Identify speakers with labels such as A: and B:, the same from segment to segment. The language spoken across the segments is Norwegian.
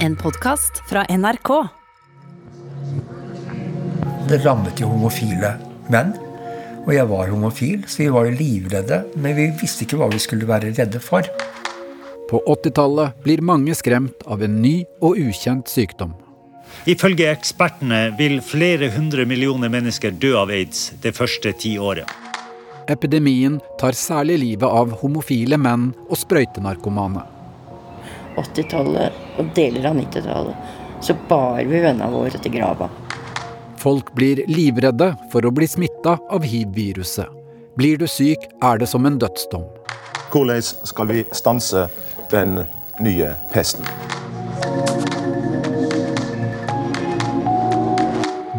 A: En podkast fra NRK.
B: Det rammet jo homofile menn. Og jeg var homofil, så vi var jo livredde. Men vi visste ikke hva vi skulle være redde for.
C: På 80-tallet blir mange skremt av en ny og ukjent sykdom.
D: Ifølge ekspertene vil flere hundre millioner mennesker dø av aids det første tiåret.
C: Epidemien tar særlig livet av homofile menn og sprøytenarkomane.
E: 80-tallet og deler av 90-tallet så bar vi vennene våre til grava.
C: Folk blir livredde for å bli smitta av hiv-viruset. Blir du syk, er det som en dødsdom.
F: Hvordan skal vi stanse den nye pesten?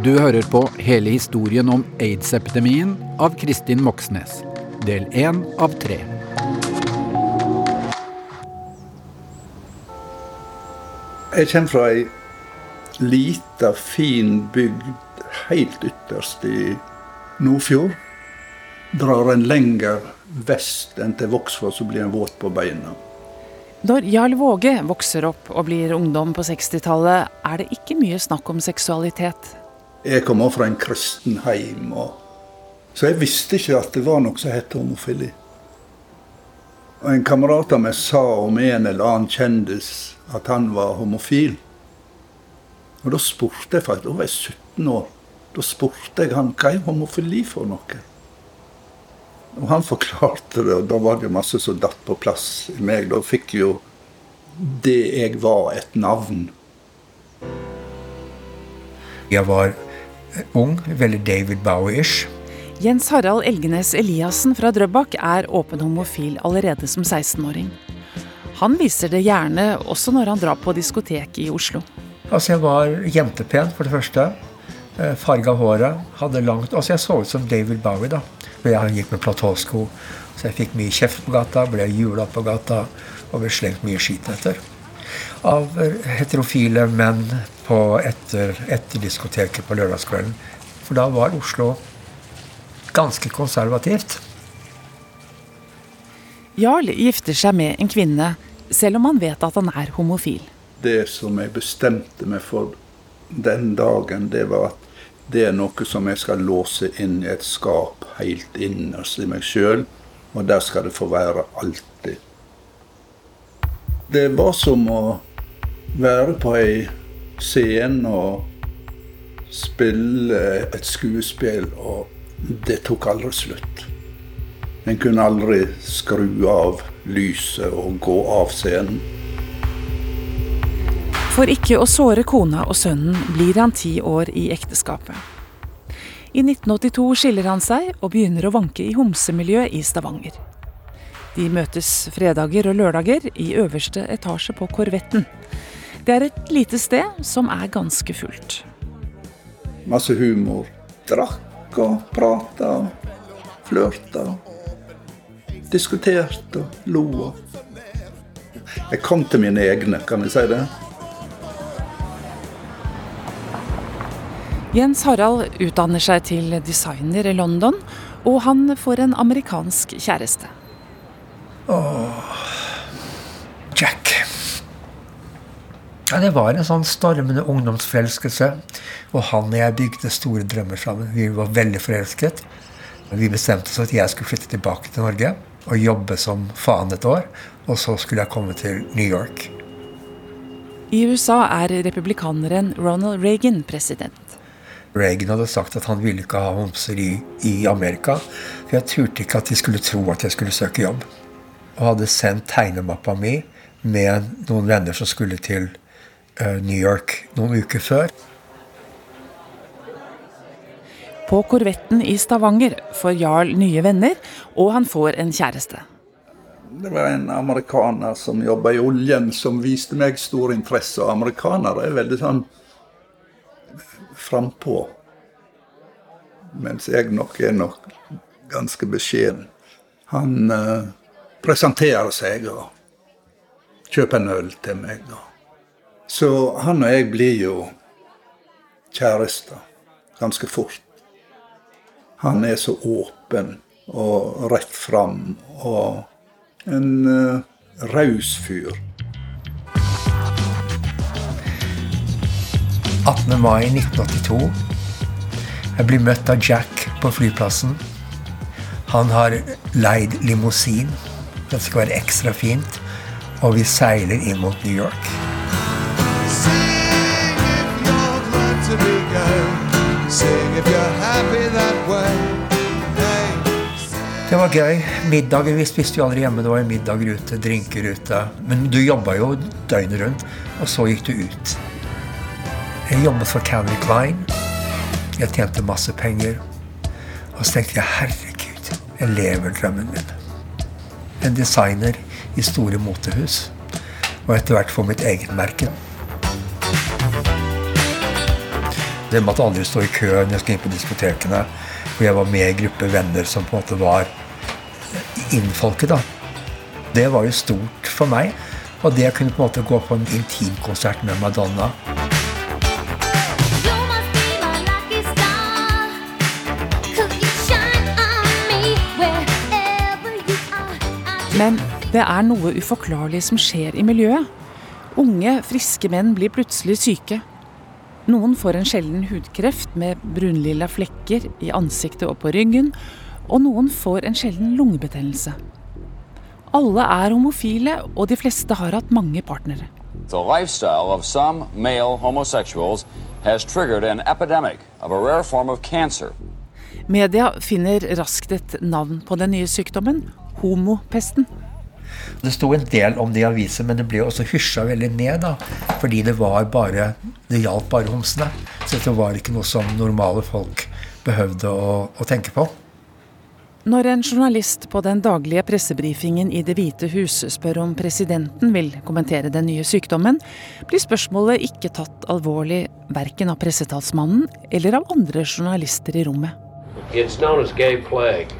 C: Du hører på hele historien om aids-epidemien av Kristin Moxnes. Del én av tre.
G: Jeg kommer fra ei lita, fin bygd helt ytterst i Nordfjord. Drar en lenger vest enn til Vågsfoss, så blir en våt på beina.
H: Når Jarl Våge vokser opp og blir ungdom på 60-tallet, er det ikke mye snakk om seksualitet.
G: Jeg kommer fra en kristen heim, og... så jeg visste ikke at det var noe som het homofili. Og En kamerat av meg sa om en eller annen kjendis at han var homofil. Og da spurte jeg faktisk, da var jeg 17 år, da spurte jeg han hva er homofili for noe? Og han forklarte det, og da var det jo masse som datt på plass i meg. Da fikk jo det jeg var, et navn.
B: Jeg var ung, veldig David Bowie-ish.
H: Jens Harald Elgenes Eliassen fra Drøbak er åpen homofil allerede som 16-åring. Han viser det gjerne også når han drar på diskotek i Oslo.
B: Altså, jeg var jentepen, for det første. Farga håret. Hadde langt Altså, jeg så ut som David Bowie, da. Jeg gikk med platåsko, så jeg fikk mye kjeft på gata, ble jula på gata og ble slengt mye skit etter. Av heterofile menn på etter, etter diskoteket på lørdagskvelden. For da var Oslo ganske konservativt.
H: Jarl gifter seg med en kvinne, selv om han vet at han er homofil.
G: Det som jeg bestemte meg for den dagen, det var at det er noe som jeg skal låse inn i et skap helt innerst i meg sjøl. Og der skal det få være alltid. Det var som å være på ei scene og spille et skuespill, og det tok aldri slutt. En kunne aldri skru av lyset og gå av scenen.
H: For ikke å såre kona og sønnen blir han ti år i ekteskapet. I 1982 skiller han seg og begynner å vanke i homsemiljøet i Stavanger. De møtes fredager og lørdager i øverste etasje på Korvetten. Det er et lite sted som er ganske fullt.
G: Masse humor. Drakk og prata flørta. Diskuterte og lo. Jeg kom til mine egne, kan vi si det.
H: Jens Harald utdanner seg til designer i London, og han får en amerikansk kjæreste.
B: Åh, Jack. Ja, det var en sånn stormende ungdomsforelskelse. Og han og jeg bygde store drømmer sammen. Vi var veldig forelsket. Vi bestemte oss at jeg skulle flytte tilbake til Norge og jobbe som faen et år. Og så skulle jeg komme til New York.
H: I USA er republikaneren Ronald Reagan president.
B: Reagan hadde sagt at han ville ikke ha homser i, i Amerika. For jeg turte ikke at de skulle tro at jeg skulle søke jobb. Og hadde sendt tegnemappa mi med noen venner som skulle til uh, New York noen uker før.
H: På Korvetten i Stavanger får Jarl nye venner, og han får en kjæreste.
G: Det var en amerikaner som jobba i oljen, som viste meg stor interesse. Og amerikanere er veldig sånn frampå. Mens jeg nok er nok ganske beskjeden. Han uh, presenterer seg og kjøper en øl til meg. Da. Så han og jeg blir jo kjærester ganske fort. Han er så åpen og rett fram og en uh, raus fyr.
B: 18. mai 1982. Jeg blir møtt av Jack på flyplassen. Han har leid limousin. Det skal være ekstra fint. Og vi seiler inn mot New York. Det var gøy. Middager vi spiste jo aldri hjemme. Det var jo middager ute, drinker ute. Men du jobba jo døgnet rundt, og så gikk du ut. Jeg jobbet for Canary Klein. Jeg tjente masse penger. Og så tenkte jeg herregud, jeg lever drømmen min. En designer i store motehus. Og etter hvert få mitt eget merke. Det måtte aldri stå i kø når jeg skulle inn på diskotekene. For jeg var med i gruppe venner som på en måte var innfolket. da. Det var jo stort for meg. Og det jeg kunne på en måte gå på en intimkonsert med Madonna
H: Men det er noe uforklarlig som skjer i miljøet. Unge, friske menn blir plutselig syke. Noen får en sjelden hudkreft med brunlilla flekker i ansiktet og på ryggen, og noen får en sjelden lungebetennelse. Alle er homofile, og de fleste har hatt mange partnere.
I: The lifestyle of some male homosexuals has triggered an epidemic of a rare form of cancer.
H: Media finner raskt et navn på den nye sykdommen homopesten.
B: Det sto en del om det i aviser, men det ble også hysja veldig ned. da, Fordi det var bare, det gjaldt bare homsene. Så dette var ikke noe som normale folk behøvde å, å tenke på.
H: Når en journalist på den daglige pressebrifingen i Det hvite hus spør om presidenten vil kommentere den nye sykdommen, blir spørsmålet ikke tatt alvorlig verken av pressetalsmannen eller av andre journalister i rommet.
J: It's known as gay plague.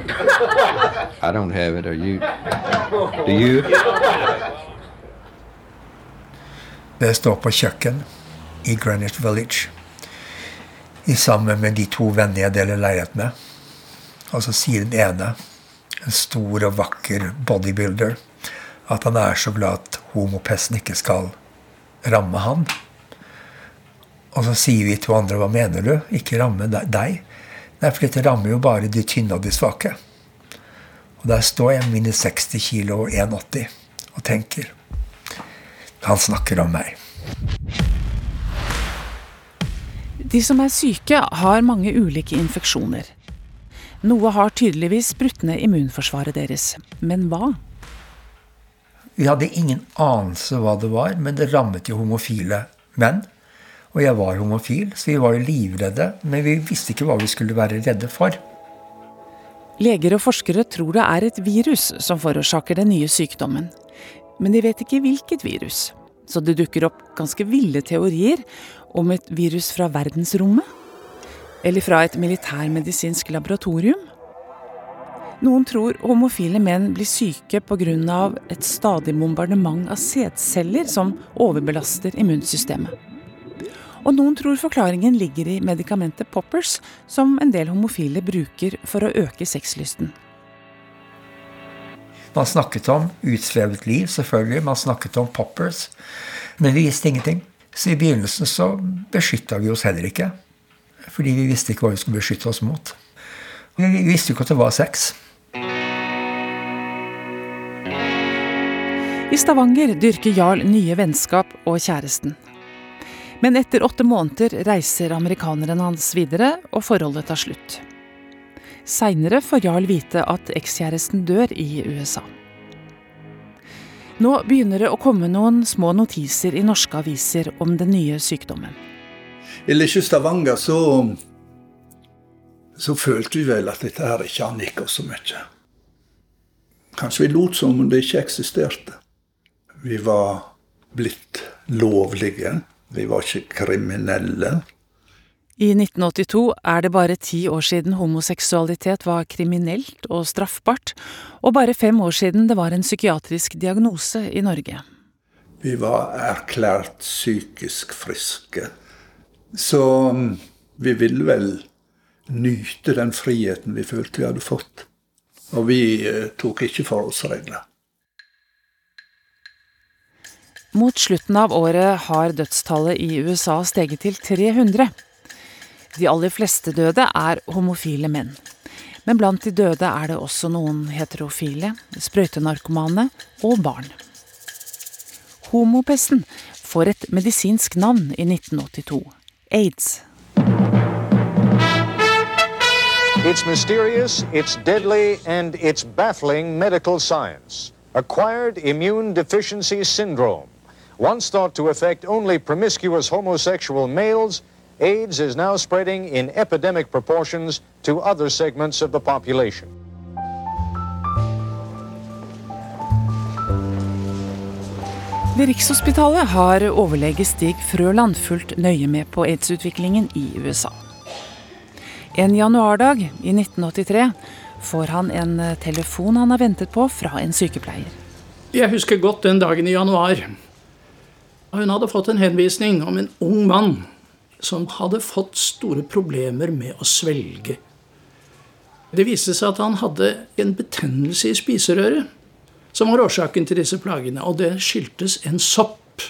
K: I don't have it. Are you? Do you?
B: Det står på kjøkken i Greenwich Village i sammen med de to vennene jeg deler leilighet med. Og så sier den ene, en stor og vakker bodybuilder, at han er så glad at homopesten ikke skal ramme han. Og så sier vi to andre hva mener du? Ikke ramme deg? Nei, for dette rammer jo bare de tynne og de svake. Og der står jeg mine 60 kilo og 1,80 og tenker Han snakker om meg.
H: De som er syke, har mange ulike infeksjoner. Noe har tydeligvis brutt ned immunforsvaret deres. Men hva?
B: Vi hadde ingen anelse hva det var, men det rammet jo homofile menn. Og jeg var homofil, så vi var livredde, men vi visste ikke hva vi skulle være redde for.
H: Leger og forskere tror det er et virus som forårsaker den nye sykdommen. Men de vet ikke hvilket virus. Så det dukker opp ganske ville teorier om et virus fra verdensrommet. Eller fra et militærmedisinsk laboratorium. Noen tror homofile menn blir syke pga. et stadig bombardement av sædceller som overbelaster immunsystemet. Og noen tror forklaringen ligger i medikamentet poppers, som en del homofile bruker for å øke sexlysten.
B: Man snakket om utsvevet liv, selvfølgelig. Man snakket om poppers. Men vi visste ingenting. Så i begynnelsen så beskytta vi oss heller ikke. Fordi vi visste ikke hva vi skulle beskytte oss mot. Vi visste ikke at det var sex.
H: I Stavanger dyrker Jarl nye vennskap og kjæresten. Men etter åtte måneder reiser amerikaneren hans videre, og forholdet tar slutt. Seinere får Jarl vite at ekskjæresten dør i USA. Nå begynner det å komme noen små notiser i norske aviser om den nye sykdommen.
G: I lille Stavanger så, så følte vi vel at dette her ikke angikk oss så mye. Kanskje vi lot som om det ikke eksisterte. Vi var blitt lovlige. Vi var ikke kriminelle.
H: I 1982 er det bare ti år siden homoseksualitet var kriminelt og straffbart, og bare fem år siden det var en psykiatrisk diagnose i Norge.
G: Vi var erklært psykisk friske. Så mm, vi ville vel nyte den friheten vi følte vi hadde fått. Og vi eh, tok ikke forholdsregler.
H: Mot slutten av året har dødstallet i USA steget til 300. De aller fleste døde er homofile menn. Men blant de døde er det også noen heterofile, sprøytenarkomane og barn. Homopesten får et medisinsk navn i 1982 aids.
L: It's mysterious, it's deadly, and it's baffling medical science. Acquired immune deficiency syndrome. Once thought to affect only promiscuous homosexual males, AIDS is now spreading in epidemic proportions to other segments of the population.
H: Ved Rikshospitalet har overlege Stig Frøland fulgt nøye med på aids-utviklingen i USA. En januardag i 1983 får han en telefon han har ventet på fra en sykepleier.
M: Jeg husker godt den dagen i januar. Hun hadde fått en henvisning om en ung mann som hadde fått store problemer med å svelge. Det viste seg at han hadde en betennelse i spiserøret som var årsaken til disse plagene, og det skyldtes en sopp.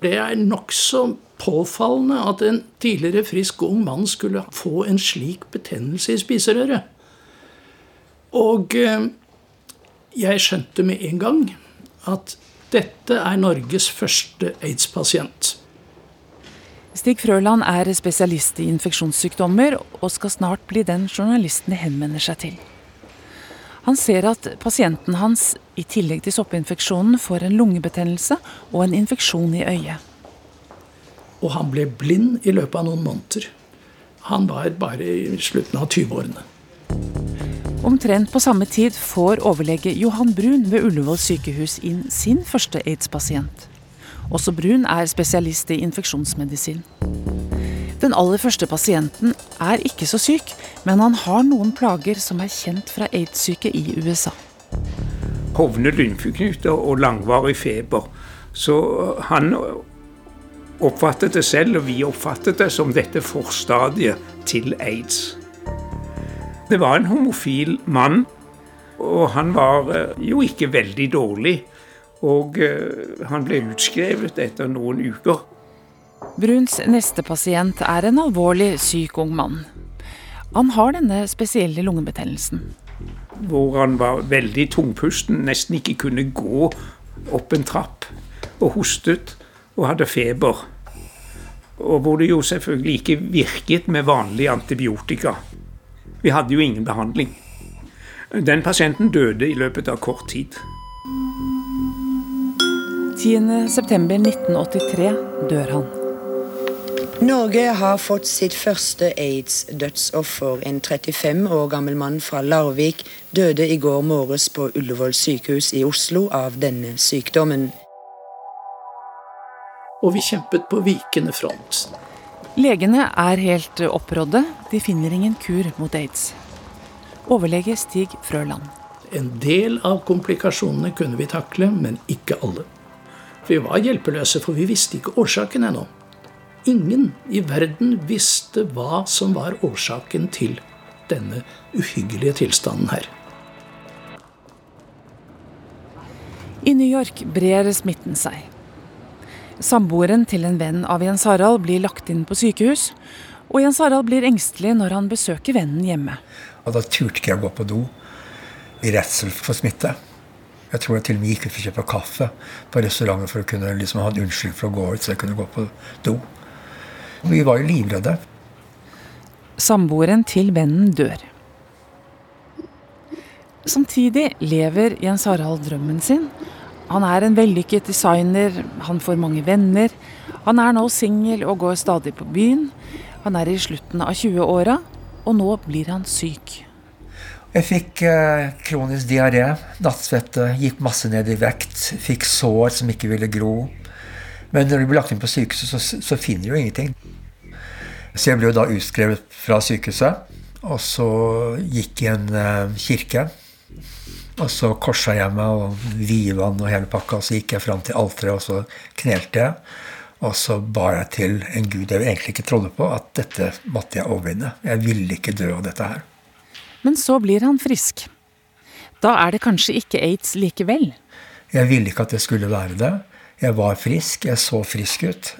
M: Det er nokså påfallende at en tidligere frisk ung mann skulle få en slik betennelse i spiserøret. Og eh, jeg skjønte med en gang at dette er Norges første aids-pasient.
H: Stig Frøland er spesialist i infeksjonssykdommer og skal snart bli den journalistene henvender seg til. Han ser at pasienten hans i tillegg til soppinfeksjonen får en lungebetennelse og en infeksjon i øyet.
M: Og han ble blind i løpet av noen måneder. Han var bare i slutten av 20-årene.
H: Omtrent på samme tid får overlege Johan Brun ved Ullevål sykehus inn sin første aids-pasient. Også Brun er spesialist i infeksjonsmedisin. Den aller første pasienten er ikke så syk, men han har noen plager som er kjent fra aids-syke i USA.
N: Hovne lymfeknuter og langvarig feber. Så han oppfattet det selv, og vi oppfattet det som dette forstadiet til aids. Det var en homofil mann, og han var jo ikke veldig dårlig. Og han ble utskrevet etter noen uker.
H: Bruns neste pasient er en alvorlig syk ung mann. Han har denne spesielle lungebetennelsen.
N: Hvor han var veldig tungpusten, nesten ikke kunne gå opp en trapp. Og hostet og hadde feber. Og hvor det jo selvfølgelig ikke virket med vanlig antibiotika. Vi hadde jo ingen behandling. Den pasienten døde i løpet av kort tid.
H: 10.9.1983 dør han.
O: Norge har fått sitt første aids-dødsoffer. En 35 år gammel mann fra Larvik døde i går morges på Ullevål sykehus i Oslo av denne sykdommen.
M: Og vi kjempet på vikende front.
H: Legene er helt opprådde. De finner ingen kur mot aids. Overlege Stig Frøland.
M: En del av komplikasjonene kunne vi takle, men ikke alle. Vi var hjelpeløse, for vi visste ikke årsaken ennå. Ingen i verden visste hva som var årsaken til denne uhyggelige tilstanden her.
H: I New York brer smitten seg. Samboeren til en venn av Jens Harald blir lagt inn på sykehus, og Jens Harald blir engstelig når han besøker vennen hjemme.
B: Og Da turte ikke jeg å gå på do i redsel for smitte. Jeg tror jeg til og med gikk ut for å kjøpe kaffe på restauranten for å kunne liksom ha en unnskyldning for å gå ut, så jeg kunne gå på do. Vi var jo livredde.
H: Samboeren til vennen dør. Samtidig lever Jens Harald drømmen sin. Han er en vellykket designer, han får mange venner. Han er nå singel og går stadig på byen. Han er i slutten av 20-åra, og nå blir han syk.
B: Jeg fikk eh, kronisk diaré, nattsvette, gikk masse ned i vekt. Fikk sår som ikke ville gro. Men når du blir lagt inn på sykehuset, så, så finner du jo ingenting. Så jeg ble jo da utskrevet fra sykehuset. Og så gikk i en eh, kirke. Og så korsa jeg meg og Vivan og hele pakka. Og så gikk jeg fram til alteret, og så knelte jeg. Og så ba jeg til en gud jeg egentlig ikke trodde på, at dette måtte jeg overvinne. Jeg ville ikke dø av dette her.
H: Men så blir han frisk. Da er det kanskje ikke aids likevel?
B: Jeg ville ikke at det skulle være det. Jeg var frisk. Jeg så frisk ut.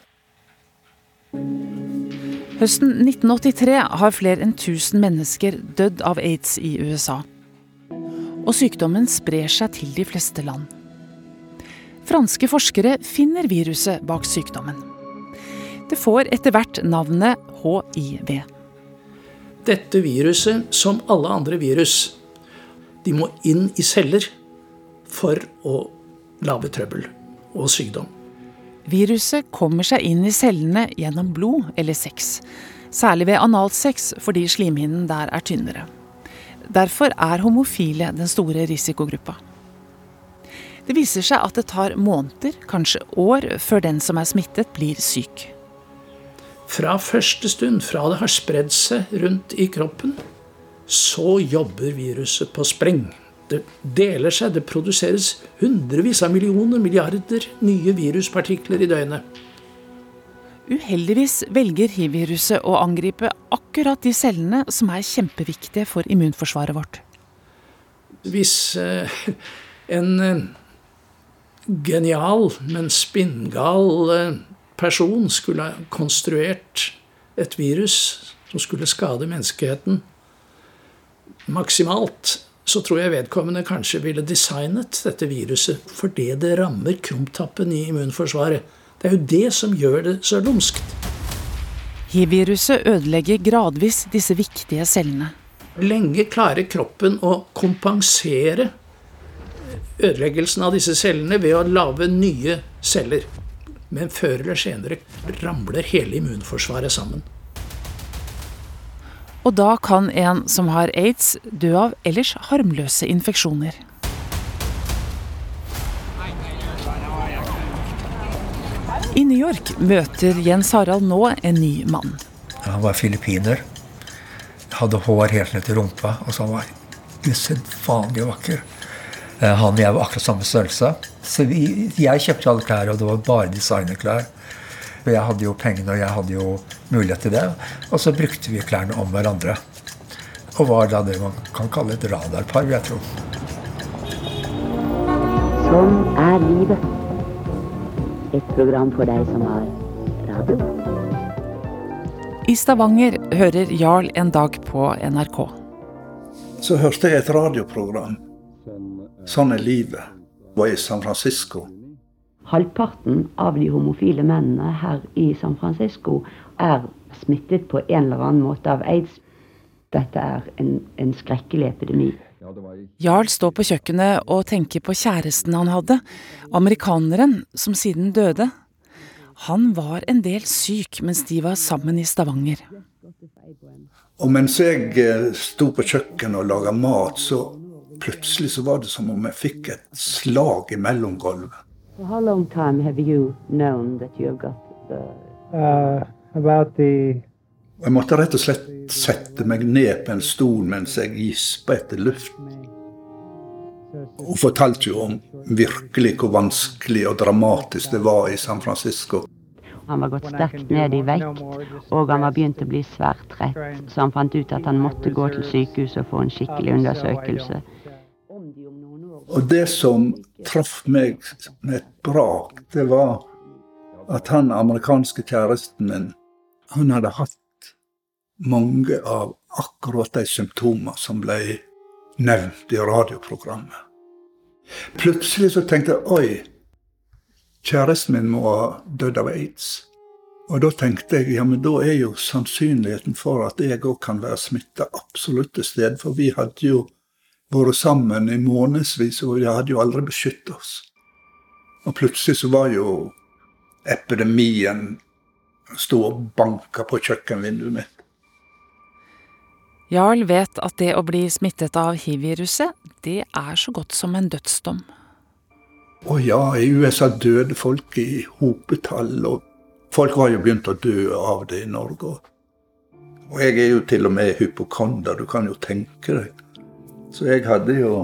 H: Høsten 1983 har flere enn 1000 mennesker dødd av aids i USA. Og sykdommen sprer seg til de fleste land. Franske forskere finner viruset bak sykdommen. Det får etter hvert navnet hiv.
M: Dette viruset, som alle andre virus, de må inn i celler for å lage trøbbel og sykdom.
H: Viruset kommer seg inn i cellene gjennom blod eller sex. Særlig ved analsex, fordi slimhinnen der er tynnere. Derfor er homofile den store risikogruppa. Det viser seg at det tar måneder, kanskje år, før den som er smittet, blir syk.
M: Fra første stund, fra det har spredd seg rundt i kroppen, så jobber viruset på spreng. Det deler seg, det produseres hundrevis av millioner, milliarder nye viruspartikler i døgnet.
H: Uheldigvis velger hiv-viruset å angripe akkurat de cellene som er kjempeviktige for immunforsvaret vårt.
M: Hvis eh, en eh, genial, men spinngal eh, person skulle ha konstruert et virus som skulle skade menneskeheten maksimalt, så tror jeg vedkommende kanskje ville designet dette viruset fordi det rammer krumtappen i immunforsvaret. Det er jo det som gjør det så lumskt.
H: Hiv-viruset ødelegger gradvis disse viktige cellene.
M: Lenge klarer kroppen å kompensere ødeleggelsen av disse cellene ved å lage nye celler. Men før eller senere ramler hele immunforsvaret sammen.
H: Og da kan en som har aids, dø av ellers harmløse infeksjoner. New York møter Jens Harald nå en ny mann.
B: Han var filippiner. Hadde hår helt ned til rumpa, og så han var usedvanlig vakker. Eh, han og jeg var akkurat samme størrelse. Så vi, jeg kjøpte alle klær, og det var bare designerklær. Jeg hadde jo pengene, og jeg hadde jo mulighet til det. Og så brukte vi klærne om hverandre. Og var da det man kan kalle et radarpar, vil jeg tro.
P: Sånn er livet. Et program for deg som har radio.
H: I Stavanger hører Jarl en dag på NRK.
G: Så hørte jeg et radioprogram. Sånn er livet. Var i San Francisco.
P: Halvparten av de homofile mennene her i San Francisco er smittet på en eller annen måte av aids. Dette er en, en skrekkelig epidemi.
H: Jarl står på kjøkkenet og tenker på kjæresten han hadde, amerikaneren som siden døde. Han var en del syk mens de var sammen i Stavanger.
G: Og mens jeg eh, sto på kjøkkenet og laga mat, så plutselig så var det som om jeg fikk et slag i mellomgulvet.
P: For how long time have you known that you
G: Jeg måtte rett og slett sette meg ned på en stol mens jeg gispa etter luft. Hun fortalte jo om virkelig hvor vanskelig og dramatisk det var i San Francisco.
P: Han var gått sterkt ned i vekt, og han var begynt å bli svært trett. Så han fant ut at han måtte gå til sykehuset og få en skikkelig undersøkelse.
G: Og det som traff meg med et brak, det var at han amerikanske kjæresten min, han hadde hatt mange av akkurat de symptomene som ble nevnt i radioprogrammet. Plutselig så tenkte jeg oi, kjæresten min må ha dødd av aids. Og da tenkte jeg ja, men da er jo sannsynligheten for at jeg òg kan være smitta absolutt til stede. For vi hadde jo vært sammen i månedsvis, og vi hadde jo aldri beskytta oss. Og plutselig så var jo epidemien sto og banka på kjøkkenvinduet mitt.
H: Jarl vet at det å bli smittet av hiv-viruset, det er så godt som en dødsdom.
G: Å ja, i USA døde folk i hopetall, og folk var jo begynt å dø av det i Norge. Og jeg er jo til og med hypokonder, du kan jo tenke deg. Så jeg hadde jo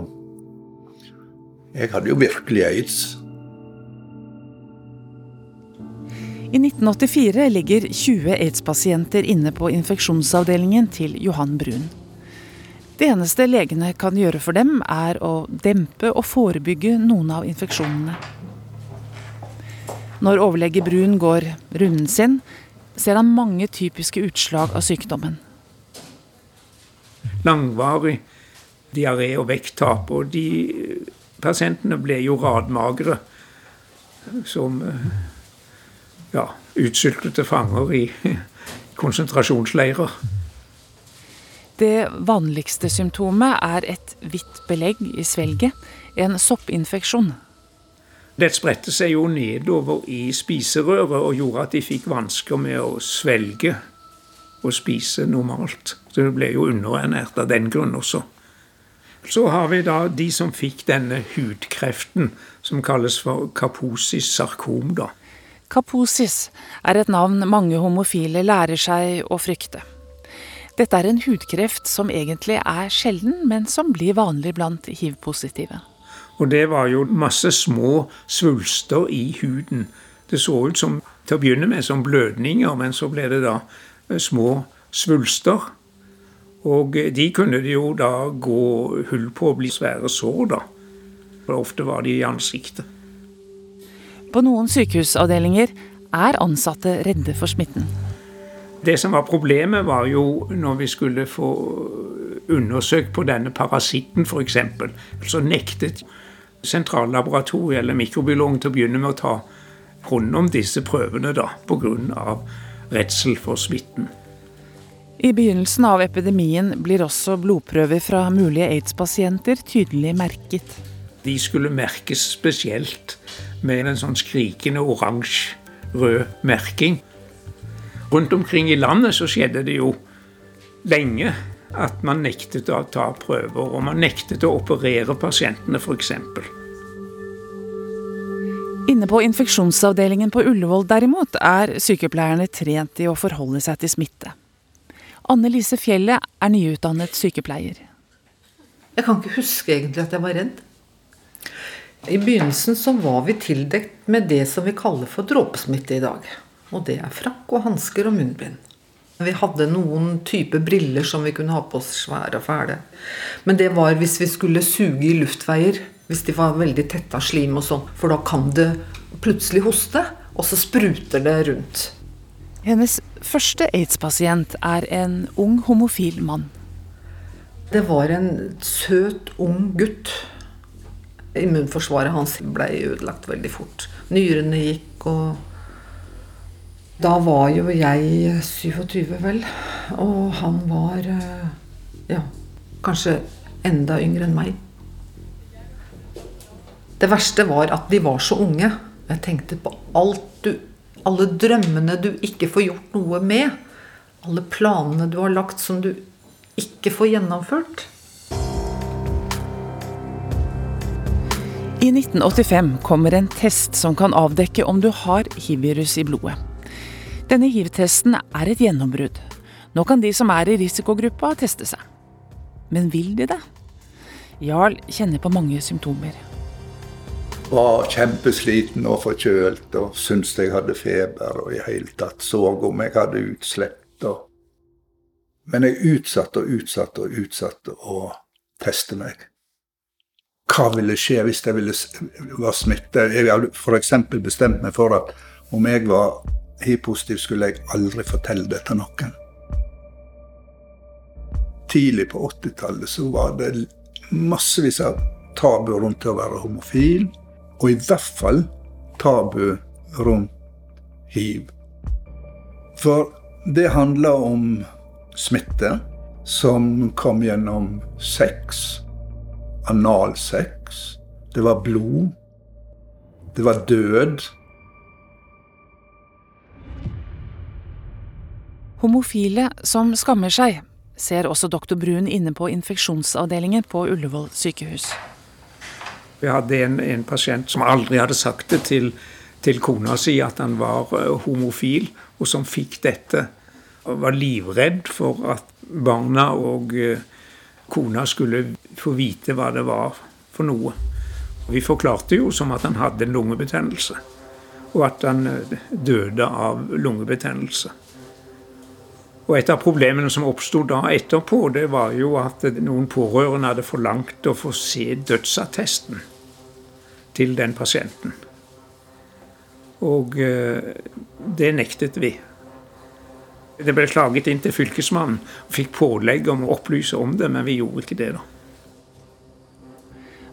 G: Jeg hadde jo virkelig aids.
H: I 1984 ligger 20 aids-pasienter inne på infeksjonsavdelingen til Johan Brun. Det eneste legene kan gjøre for dem, er å dempe og forebygge noen av infeksjonene. Når overlege Brun går runden sin, ser han mange typiske utslag av sykdommen.
N: Langvarig diaré og vekttap. Og de pasientene ble jo radmagre. Som ja, utsultede fanger i konsentrasjonsleirer.
H: Det vanligste symptomet er et hvitt belegg i svelget, en soppinfeksjon.
N: Det spredte seg jo nedover i spiserøret og gjorde at de fikk vansker med å svelge og spise normalt. Så det ble jo underernært av den grunn også. Så har vi da de som fikk denne hudkreften, som kalles for kaposis sarkom. da.
H: Kaposis er et navn mange homofile lærer seg å frykte. Dette er en hudkreft som egentlig er sjelden, men som blir vanlig blant hiv-positive.
N: Og det var jo masse små svulster i huden. Det så ut som til å begynne med som blødninger, men så ble det da små svulster. Og de kunne det jo da gå hull på og bli svære sår, da. For ofte var de i ansiktet.
H: På noen sykehusavdelinger er ansatte redde for smitten.
N: Det som var problemet, var jo når vi skulle få undersøkt på denne parasitten, f.eks. Så nektet sentrallaboratoriet eller mikrobiologen til å begynne med å ta hånd om disse prøvene, da, pga. redsel for smitten.
H: I begynnelsen av epidemien blir også blodprøver fra mulige aids-pasienter tydelig merket.
N: De skulle merkes spesielt med en sånn skrikende oransje-rød merking. Rundt omkring i landet så skjedde det jo lenge at man nektet å ta prøver, og man nektet å operere pasientene f.eks.
H: Inne på infeksjonsavdelingen på Ullevål derimot er sykepleierne trent i å forholde seg til smitte. Anne Lise Fjellet er nyutdannet sykepleier.
Q: Jeg kan ikke huske egentlig at jeg var redd. I begynnelsen så var vi tildekt med det som vi kaller for dråpesmitte i dag. Og det er frakk og hansker og munnbind. Vi hadde noen type briller som vi kunne ha på oss svære og fæle. Men det var hvis vi skulle suge i luftveier. Hvis de var veldig tette av slim og sånn. For da kan det plutselig hoste, og så spruter det rundt.
H: Hennes første aids-pasient er en ung homofil mann.
Q: Det var en søt, ung gutt. Immunforsvaret hans ble ødelagt veldig fort. Nyrene gikk, og da var jo jeg 27, vel. Og han var ja, kanskje enda yngre enn meg. Det verste var at de var så unge. Jeg tenkte på du Alle drømmene du ikke får gjort noe med. Alle planene du har lagt som du ikke får gjennomført.
H: I 1985 kommer en test som kan avdekke om du har hiv-virus i blodet. Denne hiv-testen er et gjennombrudd. Nå kan de som er i risikogruppa, teste seg. Men vil de det? Jarl kjenner på mange symptomer.
G: Var kjempesliten og forkjølt og syntes jeg hadde feber og i hele tatt så om jeg hadde utslett. Men jeg utsatte og utsatte og utsatte å teste meg. Hva ville skje hvis jeg ville var smittet? Jeg hadde f.eks. bestemt meg for at om jeg var hiv-positiv, skulle jeg aldri fortelle det til noen. Tidlig på 80-tallet så var det massevis av tabu rundt å være homofil. Og i hvert fall tabu rundt hiv. For det handler om smitte som kom gjennom sex, analsex. Det var blod. Det var død.
H: Homofile som skammer seg, ser også doktor Brun inne på infeksjonsavdelingen på Ullevål sykehus.
N: Vi hadde en, en pasient som aldri hadde sagt det til, til kona si at han var uh, homofil, og som fikk dette. Og var livredd for at barna og uh, kona skulle få vite hva det var for noe. Vi forklarte jo som at han hadde en lungebetennelse, og at han uh, døde av lungebetennelse. Og Et av problemene som oppsto da etterpå, det var jo at noen pårørende hadde forlangt å få se dødsattesten til den pasienten. Og eh, det nektet vi. Det ble klaget inn til Fylkesmannen og fikk pålegg om å opplyse om det, men vi gjorde ikke det, da.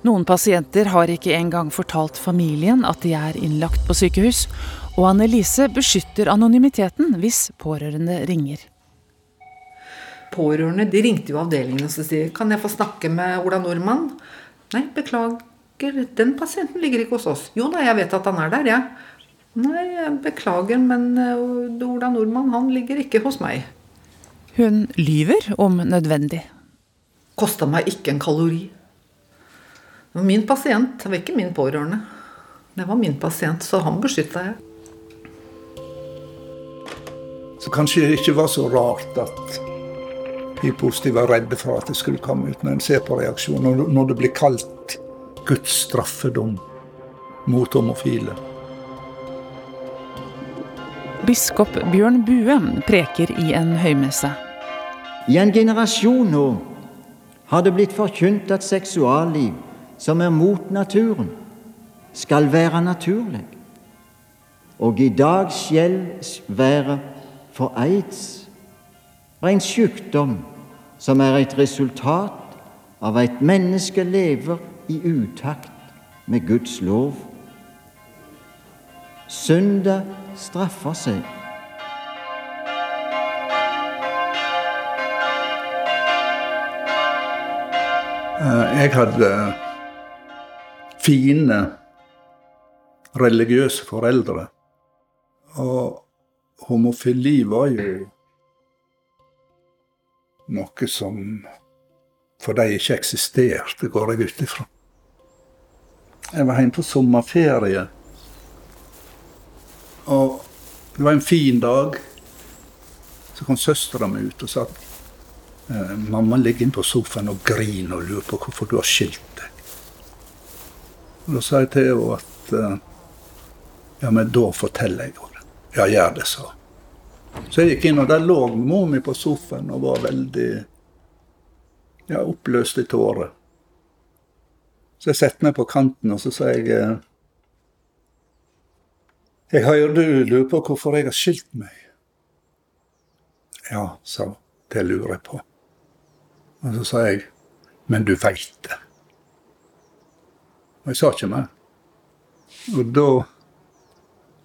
H: Noen pasienter har ikke engang fortalt familien at de er innlagt på sykehus, og Annelise beskytter anonymiteten hvis pårørende ringer.
Q: Pårørende de ringte jo avdelingen og sier kan jeg få snakke med Ola Nordmann. Nei, beklager, den pasienten ligger ikke hos oss. Jo da, jeg vet at han er der, jeg. Ja. Nei, jeg beklager, men eh, Ola Nordmann han ligger ikke hos meg.
H: Hun lyver om nødvendig.
Q: Kosta meg ikke en kalori. Det var min pasient, det var ikke min pårørende. Det var min pasient, så han beskytta jeg.
G: Så kanskje det ikke var så rart at de positive var redde for at det skulle komme ut, når en ser på reaksjonen, når det blir kalt Guds straffedom mot homofile.
H: Biskop Bjørn Bue preker i en høymesse.
R: I en generasjon nå har det blitt forkynt at seksualliv som er mot naturen, skal være naturlig. Og i dag skjells været for aids, en sykdom som er et resultat av et menneske lever i utakt med Guds lov. Synda straffer seg.
G: Eh, jeg hadde fine religiøse foreldre. Og homofili var jo noe som for dem ikke eksisterte, går jeg ut ifra. Jeg var hjemme på sommerferie og det var en fin dag. Så kom søstera mi ut og sa at eh, mamma ligger inne på sofaen og griner og lurer på hvorfor du har skilt deg. Og Da sa jeg til henne at eh, ja, men da forteller jeg henne. Ja, gjør det, sa Så jeg gikk inn, og der lå mor mi på sofaen og var veldig ja, oppløst i tårer. Så jeg satte meg på kanten, og så sa jeg eh, jeg hørte du lurte på hvorfor jeg har skilt meg. Ja, sa hun. Det lurer jeg på. Og så sa jeg, men du veit det. Og jeg sa ikke mer. Og da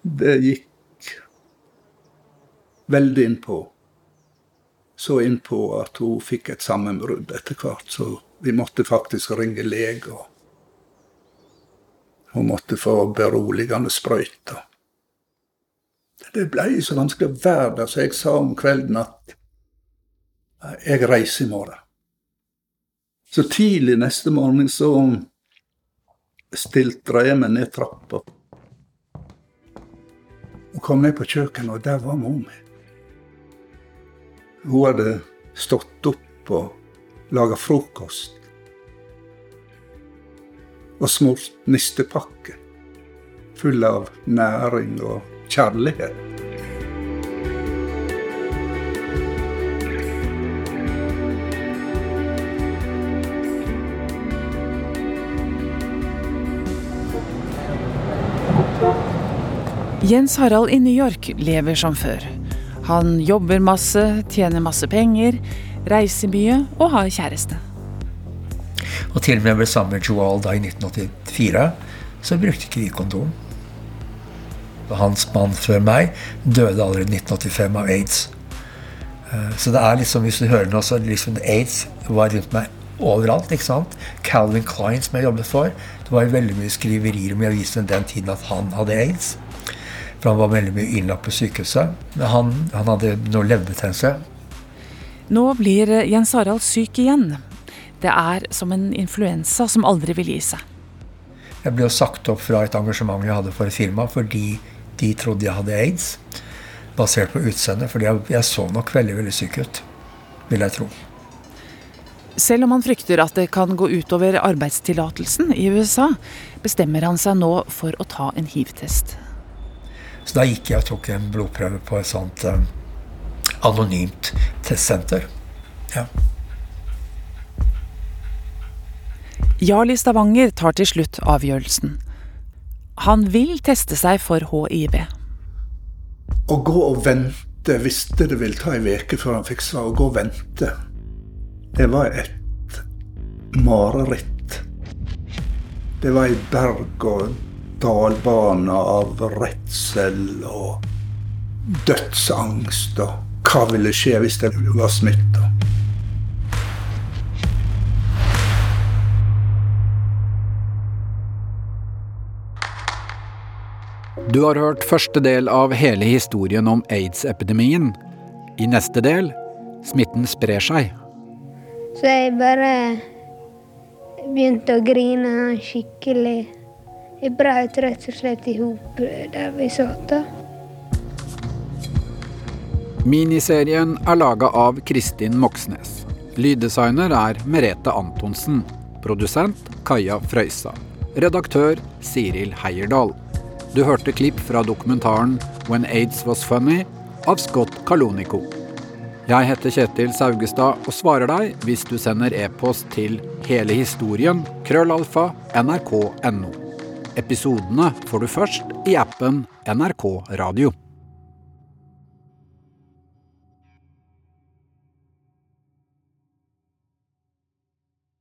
G: Det gikk veldig innpå. Så innpå at hun fikk et sammenbrudd etter hvert, så vi måtte faktisk ringe lege. Hun måtte få beroligende sprøyter. Det ble så vanskelig å være der, så jeg sa om kvelden at jeg reiser i morgen. Så tidlig neste morgen så stiltra jeg meg ned trappa. Og kom ned på kjøkkenet, og der var mor mi. Hun hadde stått opp og laga frokost. Og smurt nistepakke full av næring og kjærlighet.
H: Jens Harald i New York lever som før. Han jobber masse, tjener masse penger, reiser mye og har kjæreste.
B: Og til og med ble sammen med Joel da i 1984, så brukte ikke vi kondom. Hans mann før meg døde allerede i 1985 av aids. Eh, så det er liksom, hvis du hører noe, så liksom aids var rundt meg overalt. ikke sant? Calvin Klein, som jeg jobbet for, det var veldig mye skriverier om i avisen den tiden at han hadde aids. For han var veldig mye innlagt på sykehuset. Men han, han hadde noe leverbetennelse.
H: Nå blir Jens Harald syk igjen. Det er som en influensa som aldri vil gi seg.
B: Jeg ble jo sagt opp fra et engasjement jeg hadde for et firma fordi de trodde jeg hadde aids. Basert på utseendet, for jeg så nok veldig veldig syk ut. Vil jeg tro.
H: Selv om han frykter at det kan gå utover arbeidstillatelsen i USA, bestemmer han seg nå for å ta en hiv-test.
B: Så da gikk jeg og tok en blodprøve på et sånt um, anonymt testsenter. Ja.
H: Jarl i Stavanger tar til slutt avgjørelsen. Han vil teste seg for hiv.
G: Å gå og vente, visste det ville ta ei uke før han fikk svar. Å gå og vente, det var et mareritt. Det var ei berg- og dalbane av redsel og dødsangst. Og hva ville skje hvis jeg var smitta?
C: Du har hørt første del av hele historien om aids-epidemien. I neste del smitten sprer seg.
S: Så jeg bare begynte å grine skikkelig. Jeg brøt rett og slett i hop der vi satt.
C: Miniserien er laga av Kristin Moxnes. Lyddesigner er Merete Antonsen. Produsent Kaja Frøysa. Redaktør Siril Heierdal. Du hørte klipp fra dokumentaren 'When AIDS Was Funny' av Scott Kalonico. Jeg heter Kjetil Saugestad og svarer deg hvis du sender e-post til hele historien krøllalfa nrk.no. Episodene får du først i appen NRK Radio.